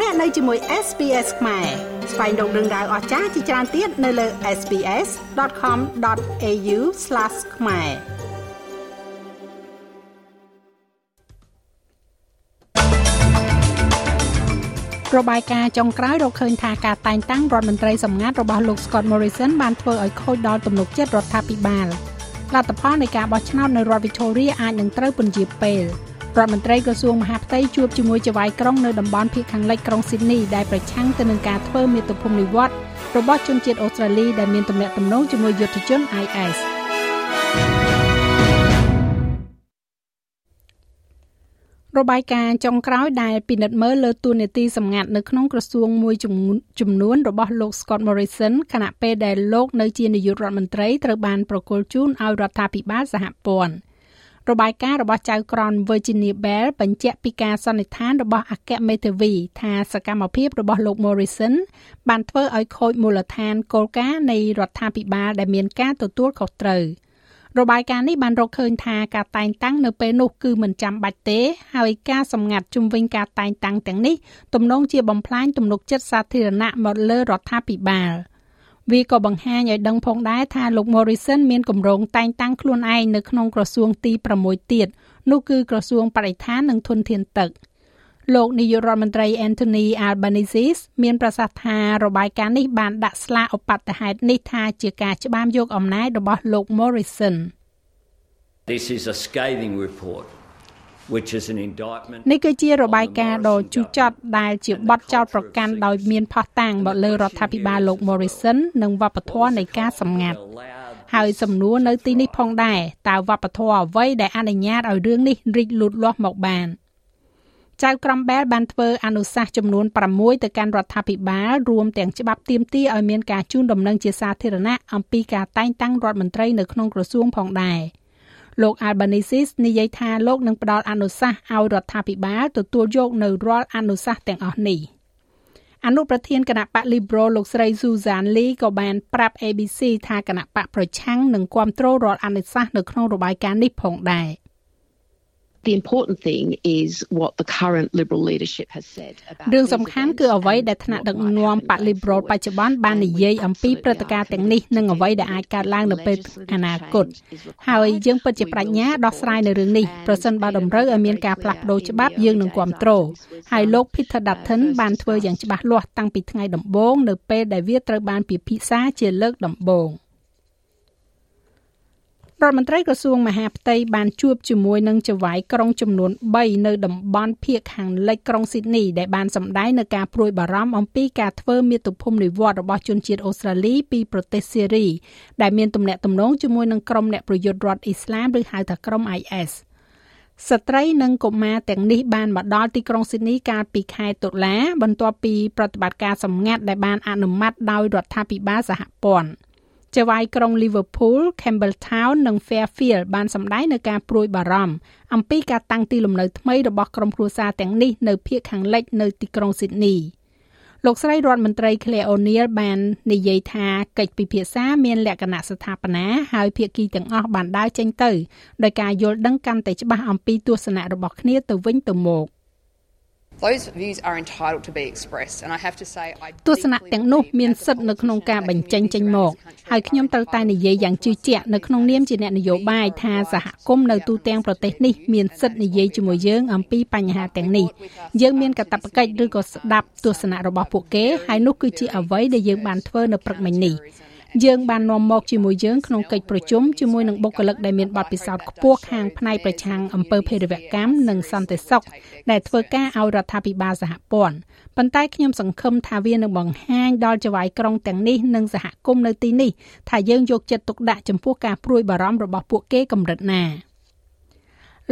លោកអ្នកនៅជាមួយ SPS ខ្មែរស្វែងរកដឹងដៅអស្ចារ្យជាច្រើនទៀតនៅលើ SPS.com.au/ ខ្មែររបាយការណ៍ចុងក្រោយរកឃើញថាការតែងតាំងរដ្ឋមន្ត្រីសម្ងាត់របស់លោក Scott Morrison បានធ្វើឲ្យខូចដល់ទំនុកចិត្តរដ្ឋាភិបាលលទ្ធផលនៃការបោះឆ្នោតនៅរដ្ឋ Victoria អាចនឹងត្រូវពន្យាពេល រដ្ឋមន្ត្រីក្រសួងមហាផ្ទៃជួបជាមួយចៅហ្វាយក្រុងនៅតំបន់ភៀកខាងលិចក្រុងស៊ីដនីដែលប្រឆាំងទៅនឹងការធ្វើមាតុភូមិនិវត្តន៍របស់ជនជាតិអូស្ត្រាលីដែលមានទំនាក់ទំនងជាមួយយុទ្ធជន IS របាយការណ៍ចុងក្រោយដែលពិនិត្យមើលលើទួលនីតិសម្ងាត់នៅក្នុងក្រសួងមួយចំនួនរបស់លោក Scott Morrison ខណៈពេលដែលលោកនៅជានាយករដ្ឋមន្ត្រីត្រូវបានប្រគល់ជូនឲ្យរដ្ឋាភិបាលសហព័ន្ធ។ របាយការណ៍របស់ចៅក្រន Virginia Bell បញ្ជាក់ពីការសន្និដ្ឋានរបស់អគ្គមេធាវីថាសកម្មភាពរបស់លោក Morrison បានធ្វើឲ្យខូចមូលដ្ឋានគោលការណ៍នៃរដ្ឋាភិបាលដែលមានការទទួលខុសត្រូវរបាយការណ៍នេះបានរកឃើញថាការតែងតាំងនៅពេលនោះគឺមិនចាំបាច់ទេ ហើយការសម្ងាត់ជំវិញការតែងតាំងទាំងនេះទំនងជាបំផ្លាញទំនុកចិត្តសាធារណៈមកលើរដ្ឋាភិបាល។ វាក៏បង្ហាញឲ្យដឹងផងដែរថាលោក Morrison មានគម្រោងតែងតាំងខ្លួនឯងនៅក្នុងក្រសួងទី6ទៀតនោះគឺក្រសួងបរិស្ថាននិងធនធានទឹកលោកនាយករដ្ឋមន្ត្រី Anthony Albanese មានប្រសាសន៍ថារបាយការណ៍នេះបានដាក់ស្លាកឧបត្តិហេតុនេះថាជាការច្បាមយកអំណាចរបស់លោក Morrison This is a scathing report នេះគឺជារបាយការណ៍ដ៏ជូរចត់ដែលជាបទចោទប្រកាន់ដោយមានផុសតាំងមកលើរដ្ឋាភិបាលលោក Morrison និងវប្បធម៌នៃការសម្ងាត់ហើយសំណួរនៅទីនេះផងដែរតើវប្បធម៌អ្វីដែលអនុញ្ញាតឲ្យរឿងនេះរីកលូតលាស់មកបានចៅក្រមបែលបានធ្វើអនុសាសន៍ចំនួន6ទៅកាន់រដ្ឋាភិបាលរួមទាំងច្បាប់ទាមទារឲ្យមានការជូនដំណឹងជាសាធារណៈអំពីការតែងតាំងរដ្ឋមន្ត្រីនៅក្នុងក្រសួងផងដែរ។ លោក Albanese និយាយថាលោកនឹងផ្ដល់អនុសាសន៍ឲ្យរដ្ឋាភិបាលទទួលយកនៅរាល់អនុសាសន៍ទាំងអស់នេះអនុប្រធានគណៈបក Liberal លោកស្រី Susan Lee ក៏បានប្រាប់ ABC ថាគណៈបកប្រឆាំងនឹងគ្រប់គ្រងរាល់អនុសាសន៍នៅក្នុងរបាយការណ៍នេះផងដែរ។ The important thing is what the current liberal leadership has said about រឿងសំខាន់គឺអ្វីដែលថ្នាក់ដឹកនាំបក liberal បច្ចុប្បន្នបាននិយាយអំពីព្រឹត្តិការណ៍ទាំងនេះនិងអ្វីដែលអាចកើតឡើងនៅពេលអនាគតហើយយើងពិតជាប្រាជ្ញាដោះស្រាយនៅរឿងនេះប្រសិនបើតម្រូវឲ្យមានការផ្លាស់ប្ដូរច្បាប់យើងនឹងគ្រប់គ្រងហើយលោក Peter Dutton បានធ្វើយ៉ាងច្បាស់លាស់តាំងពីថ្ងៃដំបូងនៅពេលដែលវាត្រូវបានពិភាក្សាជាលើកដំបូង។ រដ្ឋមន្ត្រីក្រសួងមហាផ្ទៃបានជួបជាមួយនឹងចៅហ្វាយក្រុងចំនួន3នៅតំបន់ភៀកខាងលិចក្រុងស៊ីដនីដែលបានសម្ដែងនៅការព្រួយបារម្ភអំពីការធ្វើមាតុភូមិនិវត្តរបស់ជនជាតិអូស្ត្រាលីពីប្រទេសសេរីដែលមានទំនាក់ទំនងជាមួយនឹងក្រុមអ្នកប្រយុទ្ធរដ្ឋអ៊ីស្លាមឬហៅថាក្រុម IS ស្ត្រីនិងកុមារទាំងនេះបានមកដល់ទីក្រុងស៊ីដនីកាលពីខែតុលាបន្ទាប់ពីប្រតិបត្តិការសម្ងាត់ដែលបានអនុម័តដោយរដ្ឋាភិបាលសហព័ន្ធ ចៅហ្វាយក្រុង Liverpool, Campbelltown និង Fairfield បានសម្ដែងនៅការព្រួយបារម្ភអំពីការតាំងទីលំនៅថ្មីរបស់ក្រុមគ្រួសារទាំងនេះនៅភូមិខាងលិចនៅទីក្រុង Sydney លោកស្រីរដ្ឋមន្ត្រី Claire O'Neil បាននិយាយថាកិច្ចពិភាក្សាមានលក្ខណៈស្ថាបនាហើយភាគីទាំងអស់បានដើរចេញទៅដោយការយល់ដឹងកាន់តែច្បាស់អំពីទស្សនៈរបស់គ្នាទៅវិញទៅមក។ Those views are entitled to be expressed and I have to say I ទស្សនៈទាំងនោះមានសិទ្ធិនៅក្នុងការបញ្ចេញចេញមកហើយខ្ញុំត្រូវតែនិយាយយ៉ាងជឿជាក់នៅក្នុងនាមជាអ្នកនយោបាយថាសហគមន៍នៅទូទាំងប្រទេសនេះមានសិទ្ធិនិយាយជាមួយយើងអំពីបញ្ហាទាំងនេះយើងមានកាតព្វកិច្ចឬក៏ស្ដាប់ទស្សនៈរបស់ពួកគេហើយនោះគឺជាអ្វីដែលយើងបានធ្វើនៅព្រឹកមិញនេះ យើងបាននាំមកជាមួយយើងក្នុងកិច្ចប្រជុំជាមួយនឹងបុគ្គលិកដែលមានបទពិសោធន៍ខ្ពស់ខាងផ្នែកប្រឆាំងអំពើភេរវកម្មនិងសន្តិសុខដែលធ្វើការឲ្យរដ្ឋាភិបាលសហព័ន្ធប៉ុន្តែខ្ញុំសង្ឃឹមថាវានឹងបង្ហាញដល់ចៅហ្វាយក្រុងទាំងនេះនិងសហគមន៍នៅទីនេះថាយើងយកចិត្តទុកដាក់ចំពោះការព្រួយបារម្ភរបស់ពួកគេកម្រិតណា។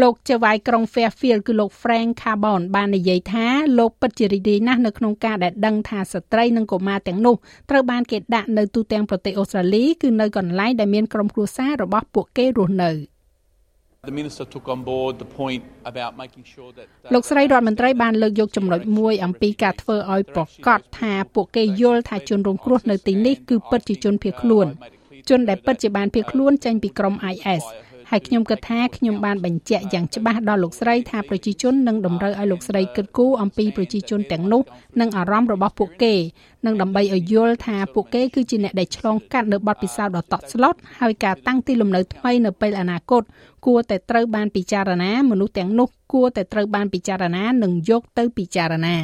លោកចៅហ្វាយក្រុង Fairfield គឺលោក Frank Carbon បាននិយាយថាលោកពិតជារីករាយណាស់នៅក្នុងការដែលដឹងថាស្ត្រីនិងកុមារទាំងនោះត្រូវបានគេដាក់នៅទូទាំងប្រទេសអូស្ត្រាលីគឺនៅកន្លែងដែលមានក្រុមគ្រួសាររបស់ពួកគេរស់នៅ The minister took on board the point about making sure that លោកស្រីរដ្ឋមន្ត្រីបានលើកយកចំណុចមួយអំពីការធ្វើឲ្យប្រកាសថាពួកគេយល់ថាជនរងគ្រោះនៅទីនេះគឺពិតជាជនភៀសខ្លួនជនដែលពិតជាបានភៀសខ្លួនចេញពីក្រុម IS ហហើយខ្ញុំគិតថាខ្ញុំបានបញ្ជាក់យ៉ាងច្បាស់ដល់លោកស្រីថាប្រជាជននឹងតម្រូវឲ្យលោកស្រីគិតគូរអំពីប្រជាជនទាំងនោះនិងអារម្មណ៍របស់ពួកគេនិងដើម្បីឲ្យយល់ថាពួកគេគឺជាអ្នកដែលឆ្លងកាត់នៅបទពិសោធន៍ដ៏តក់ស្លុតហើយការតាំងទីលំនៅថ្មីនៅពេលអនាគតគួរតែត្រូវបានពិចារណាមនុស្សទាំងនោះគួរតែត្រូវបានពិចារណានិងយកទៅពិចារណា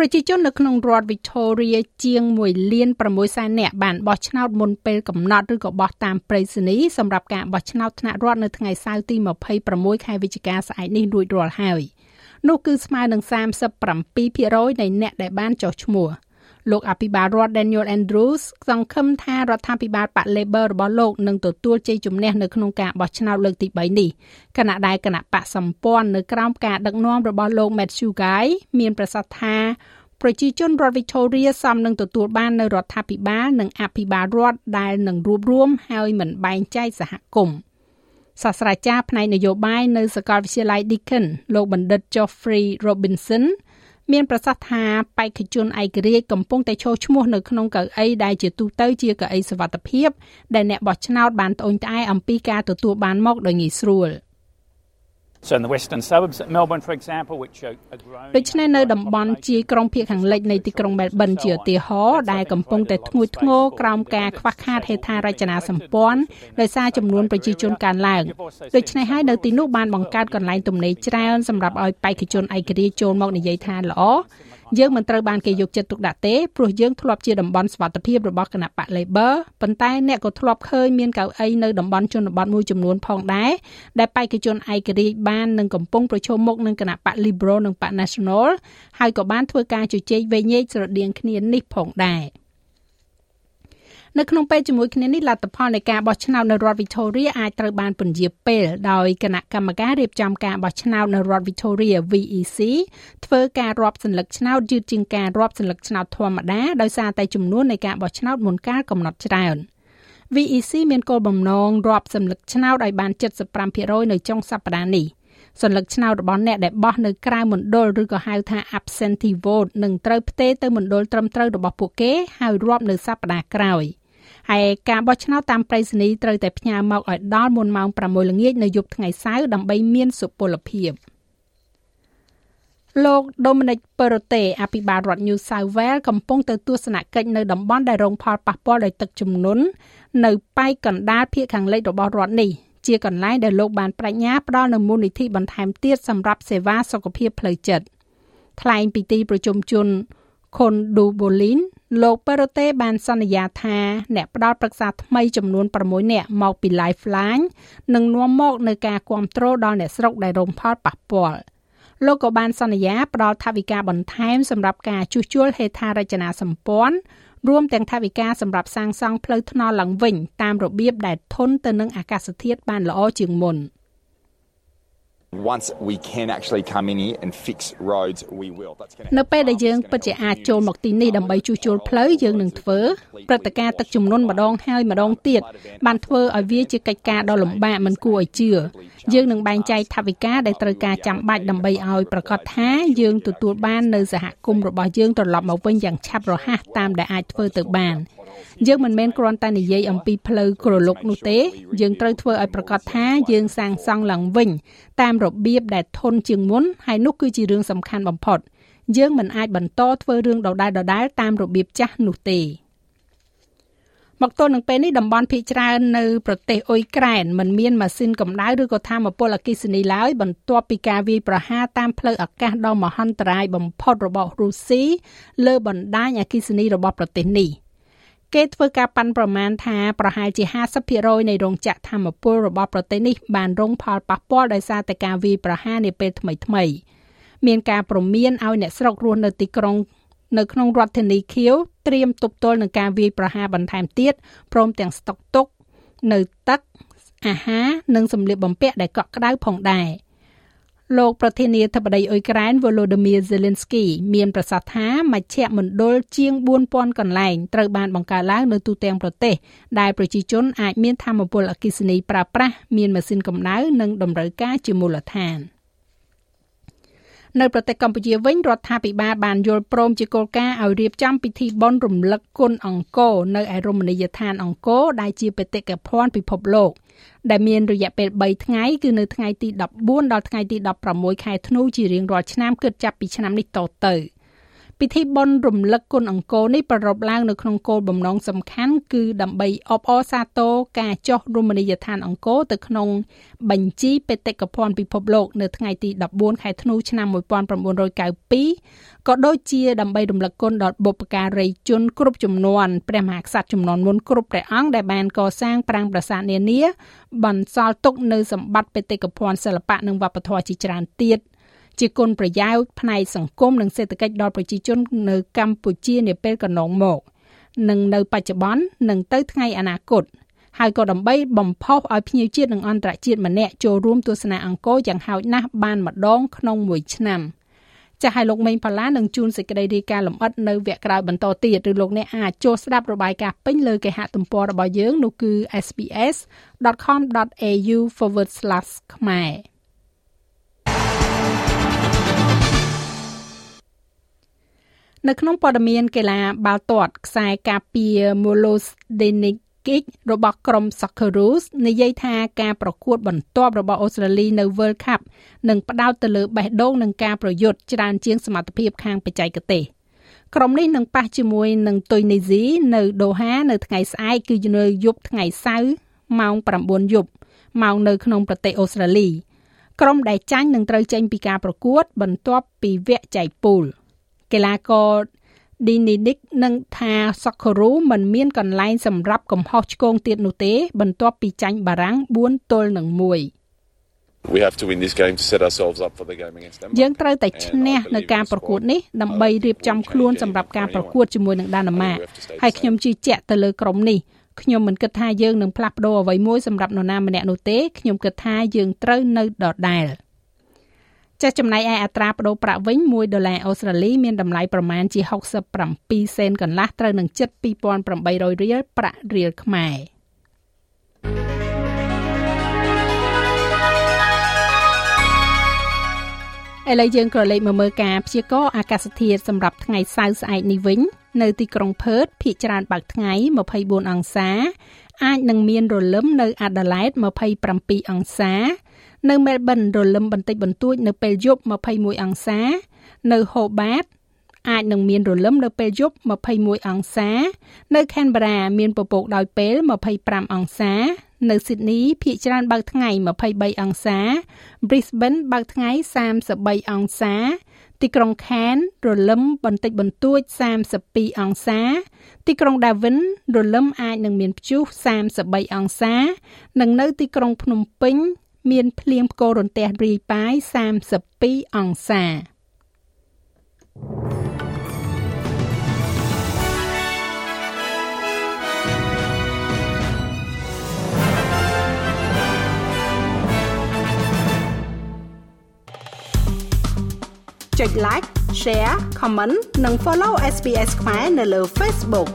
ប្រជាជននៅក្នុងរដ្ឋ Victoria ជាង1លាន6សែននាក់បានបោះឆ្នោតមុនពេលកំណត់ឬក៏បោះតាមប្រៃសណីសម្រាប់ការបោះឆ្នោតថ្នាក់រដ្ឋនៅថ្ងៃសៅរ៍ទី26ខែវិច្ឆិកាស្អែកនេះរួចរាល់ហើយនោះគឺស្មើនឹង37%នៃអ្នកដែលបានចុះឈ្មោះ លោកអភិបាលរដ្ឋ Daniel Andrews សង្ឃឹមថារដ្ឋាភិបាលបក Labor របស់លោកនឹងទទួលជ័យជំនះនៅក្នុងការបោះឆ្នោតលើកទី3នេះខណៈដែលគណៈបកសម្ព័ន្ធនៅក្រោមការដឹកនាំរបស់លោក Matthew Guy មានប្រសាសន៍ថាប្រជាជនរដ្ឋ Victoria សមនឹងទទួលបាននៅរដ្ឋាភិបាលនិងអភិបាលរដ្ឋដែលនឹងរួបរวมហើយមិនបែងចែកសហគមន៍សាស្ត្រាចារ្យផ្នែកនយោបាយនៅសាកលវិទ្យាល័យ Deakin លោកបណ្ឌិត Geoffrey Robinson មានប្រសាសន៍ថាបេក្ខជនឯករាជ្យកំពុងតែឈរឈ្មោះនៅក្នុងកៅអីដែលជាទូទៅជាកៅអីសវត្ថភាពដែលអ្នកបោះឆ្នោតបានត្អូញត្អែអំពីការទទួលបានមកដោយងាយស្រួល។ So in the western suburbs at Melbourne for example which are grown ដូច្នេះនៅតំបន់ជាក្រុងភាគខាងលិចនៃទីក្រុង Melbourne ជាឧទាហរណ៍ដែលកំពុងតែធ្ងួយធ្ងរក្រោមការខ្វះខាតហេដ្ឋារចនាសម្ព័ន្ធដោយសារចំនួនប្រជាជនកើនឡើងដូច្នេះហើយនៅទីនោះបានបង្កើតកន្លែងទំនេរច្រើនសម្រាប់ឲ្យបេក្ខជនឯករាជ្យចូលមកនិយាយថាល្អ យើងមិនត្រូវបានគេយកចិត្តទុកដាក់ទេព្រោះយើងធ្លាប់ជាតំបន់សុវត្ថិភាពរបស់គណៈបក Labor ប៉ុន្តែអ្នកក៏ធ្លាប់ឃើញមានកៅអីនៅតំបន់ជនបទមួយចំនួនផងដែរដែលបេក្ខជនឯករាជ្យបាននឹងកំពុងប្រឈមមុខនឹងគណៈបក Liberal និងបក National ហើយក៏បានធ្វើការជជែកវែងញែកស្រដៀងគ្នានេះផងដែរ។ នៅក្នុងពេលជាមួយគ្នានេះលទ្ធផលនៃការបោះឆ្នោតនៅរដ្ឋ Victoria អាចត្រូវបានពន្យាពេលដោយគណៈកម្មការរៀបចំការបោះឆ្នោតនៅរដ្ឋ Victoria VEC ធ្វើការរាប់សន្លឹកឆ្នោតយឺតជាងការរាប់សន្លឹកឆ្នោតធម្មតាដោយសារតែចំនួននៃការបោះឆ្នោតមុនកាលកំណត់ច្រើន VEC មានគោលបំណងរាប់សន្លឹកឆ្នោតឲ្យបាន75%នៅចុងសប្តាហ៍នេះ សន្លឹកឆ្នោតរបស់អ្នកដែលបោះនៅក្រៅមណ្ឌលឬក៏ហៅថា absentee vote នឹងត្រូវផ្ទេរទៅមណ្ឌលត្រឹមត្រូវរបស់ពួកគេហើយរាប់នៅសប្តាហ៍ក្រោយ។ហើយការបោះឆ្នោតតាមប្រៃសណីត្រូវតែផ្ញើមកឲ្យដល់មុនម៉ោង6ល្ងាចនៅយប់ថ្ងៃសៅរ៍ដើម្បីមានសុពលភាពលោក Dominic Perrottet អភិបាលរដ្ឋ New South Wales កំពុងទៅទស្សនកិច្ចនៅតំបន់ដែលរងផលប៉ះពាល់ដោយទឹកជំនន់នៅប៉ែកកណ្ដាលភាគខាងលិចរបស់រដ្ឋនេះ ជាកន្លែងដែលលោកបានបញ្ញាផ្ដល់នូវមូលនិធិបន្ថែមទៀតសម្រាប់សេវាសុខភាពផ្លូវចិត្តថ្លែងពីទីប្រជុំជន Kondobolin លោកប៉េរ៉ូតេបានសន្យាថា អ្នកផ្ដល់ប្រឹក្សាថ្មីចំនួន6នាក់មកពី Lifeline នឹងនាំមកនូវការគ្រប់គ្រងដល់អ្នកស្រុកដែលរងផលប៉ះពាល់លោកក៏បានសន្យាផ្ដល់ថវិកាបន្ថែមសម្រាប់ការជួសជុលហេដ្ឋារចនាសម្ព័ន្ធ រួមទាំងថវិកាសម្រាប់សាងសង់ផ្លូវថ្នល់ឡើងវិញតាមរបៀបដែលធន់ទៅនឹងអាកាសធាតុបានល្អជាងមុន។ Once we can actually come in here and fix roads we will that's going to នៅពេលដែលយើងពិតជាអាចចូលមកទីនេះដើម្បីជួសជុលផ្លូវយើងនឹងធ្វើព្រឹត្តិការណ៍ទឹកជំនន់ម្ដងហើយម្ដងទៀតបានធ្វើឲ្យវាជាកិច្ចការដ៏លំបាកមិនគួរឲ្យជឿយើងនឹងបែងចែកថវិកាដែលត្រូវការចាំបាច់ដើម្បីឲ្យប្រកាសថាយើងទទួលបាននៅសហគមន៍របស់យើងត្រឡប់មកវិញយ៉ាងឆាប់រហ័សតាមដែលអាចធ្វើទៅបាន។ យើងមិនមែនគ្រាន់តែនិយាយអំពីផ្លូវក្រឡុកនោះទេ យើងត្រូវធ្វើឲ្យប្រកាសថាយើងសាងសង់ឡើងវិញ តាមរបៀបដែលធន់ជាងមុនហើយនោះគឺជារឿងសំខាន់បំផុតយើងមិនអាចបន្តធ្វើរឿងដដែលដដែលតាមរបៀបចាស់នោះទេមកទល់នឹងពេលនេះតំបន់ភៀកច្រើននៅប្រទេសអ៊ុយក្រែនមិនមានម៉ាស៊ីនកម្ដៅឬក៏ថាមពលអគ្គិសនីឡើយបន្ទាប់ពីការវាយប្រហារតាមផ្លូវអាកាសដ៏មហន្តរាយបំផុតរបស់រុស្ស៊ីលើបណ្ដាញអគ្គិសនីរបស់ប្រទេសនេះ។ គេធ្វើការប៉ាន់ប្រមាណថាប្រហែលជា50%នៃរោងចក្រធម្មពលរបស់ប្រទេសនេះបានរងផលប៉ះពាល់ដោយសារតែការវាយប្រហារនាពេលថ្មីថ្មីមានការព្រមានឲ្យអ្នកស្រុករស់នៅទីក្រុងនៅក្នុងរដ្ឋធានីខៀវត្រៀមទប់ទល់នឹងការវាយប្រហារបន្ថែមទៀតព្រមទាំងស្តុកទុក នៅទឹកអាហារនិងសម្លៀកបំពាក់ដែលកក់ក្ដៅផងដែរ។ លោកប្រធានាធិបតីអ៊ុយក្រែន Volodymyr Zelensky មានប្រសាសន៍ថាមជ្ឈមណ្ឌលជាង4000កន្លែងត្រូវបានបង្កើតឡើងនៅទូទាំងប្រទេសដែលប្រជាជនអាចមានធម្មពលអគ្គិសនីប្រើប្រាស់មានម៉ាស៊ីនកម្ដៅនិងតម្រូវការជាមូលដ្ឋាន។នៅប្រទេសកម្ពុជាវិញរដ្ឋាភិបាលបានយល់ព្រមជាគោលការណ៍ឲ្យរៀបចំពិធីបុណ្យរំលឹកគុណអង្គរនៅឯរមណីយដ្ឋានអង្គរដែលជាបេតិកភណ្ឌពិភពលោក ដែលមានរយៈពេល3ថ្ងៃគឺនៅថ្ងៃទី14ដល់ថ្ងៃទី16ខែធ្នូជារៀងរាល់ឆ្នាំគិតចាប់ពីឆ្នាំនេះតទៅ។ ពិធីបុណ្យរំលឹកគុណអង្គរនេះប្រារព្ធឡើងនៅក្នុងគោលបំណងសំខាន់គឺដើម្បីអបអរសាទរការចុះរមណីយដ្ឋានអង្គរទៅក្នុងបញ្ជីបេតិកភណ្ឌពិភពលោកនៅថ្ងៃទី14ខែធ្នូឆ្នាំ1992ក៏ដូចជាដើម្បីរំលឹកគុណដល់បុព្វការីជនគ្រប់ចំនួនព្រះមហាក្សត្រចំនួនមុនគ្រប់ព្រះអង្គដែលបានកសាងប្រាង្គប្រាសាទនានាបន្សល់ទុកនៅសម្បត្តិបេតិកភណ្ឌសិល្បៈនិងវប្បធម៌ជាច្រើនទៀត។ ជាគុណប្រយោជន៍ផ្នែកសង្គមនិងសេដ្ឋកិច្ចដល់ប្រជាជននៅកម្ពុជានាពេលកន្លងមកនិងនៅបច្ចុប្បន្ននិងទៅថ្ងៃអនាគតហើយក៏ដើម្បីបំផុសឲ្យភ្ញៀវជាតិនិងអន្តរជាតិម្នាក់ចូលរួមទស្សនាអង្គរយ៉ាងហោចណាស់បានម្ដងក្នុងមួយឆ្នាំចាស់ឲ្យលោកមេងផល្លានឹងជួនសេចក្តីរាយការណ៍លម្អិតនៅវគ្គក្រោយបន្តទៀតឬលោកអ្នកអាចចូលស្ដាប់របាយការណ៍ពេញលើគេហទំព័ររបស់យើងនោះគឺ sbs.com.au/ ខ្មែរ នៅក្នុងព័ត៌មានកីឡាបាល់ទាត់ខ្សែការពារ Molos Denikic របស់ក្រុម Socceroos និយាយថាការប្រកួតបន្ទាប់របស់អូស្ត្រាលីនៅ World Cup នឹងផ្ដោតទៅលើបេះដូងនិងការប្រយុទ្ធច្រើនជាងសមត្ថភាពខាងបច្ចេកទេសក្រុមនេះនឹងប៉ះជាមួយនឹងទុយនីស៊ីនៅដូហានៅថ្ងៃស្អែកគឺនៅយប់ថ្ងៃសៅរ៍ម៉ោង9យប់ម៉ោងនៅក្នុងប្រទេសអូស្ត្រាលីក្រុមដែលចាញ់នឹងត្រូវចេញពីការប្រកួតបន្ទាប់ពីវគ្គចែកពូល។ កីឡាករ Dinidik នឹងថា Socceroo មិនមានកន្លែងសម្រាប់កំហុសឆ្គងទៀតនោះទេ បន្ទាប់ពីចាញ់បារាំង4ទល់នឹង1 We have to win this game to set ourselves up for the game against them. យើងត្រូវតែឈ្នះនៅការប្រកួតនេះដើម្បីរៀបចំខ្លួនសម្រាប់ការប្រកួតជាមួយនឹងដាណាម៉ាហើយខ្ញុំជឿជាក់ទៅលើក្រុមនេះខ្ញុំមិនគិតថាយើងនឹងផ្លាស់ប្ដូរអ្វីមួយសម្រាប់នរណាម្នាក់នោះទេខ្ញុំគិតថាយើងត្រូវនៅដដែល។ ចាស់ចំណែកឯអត្រាប្តូរប្រាក់វិញ1ដុល្លារអូស្ត្រាលីមានតម្លៃប្រមាណជា67សេនកន្លះត្រូវនឹងជិត2800រៀលប្រាក់រៀលខ្មែរឥឡូវយើងក៏លេខមកមើលការព្យាករណ៍អាកាសធាតុសម្រាប់ថ្ងៃសៅរ៍ស្អែកនេះវិញ នៅទីក្រុងផឺតភាគច្រើនបើកថ្ងៃ24អង្សា អាចនឹងមានរលឹមនៅអាដាលេដ27អង្សា នៅមែលប៊នរលឹមបន្តិចបន្តួចនៅពេលយប់21អង្សា នៅហូបាតអាចនឹងមានរលឹមនៅពេលយប់21អង្សា នៅខេនបារ៉ាមានពពកដោយពេល25អង្សា នៅស៊ីដនីភាគច្រើនបើកថ្ងៃ23អង្សា Brisbane បើកថ្ងៃ33អង្សា ទីក្រុងខានរលឹមបន្តិចបន្តួច32អង្សា ទីក្រុងដាវិនរលឹមអាចនឹងមានព្យុះ33អង្សា និងនៅទីក្រុងភ្នំពេញ មានភ្លៀងផ្គររន្ទះរាយប៉ាយ32អង្សាចុច like share comment និង follow SPS ខ្មែរនៅលើ Facebook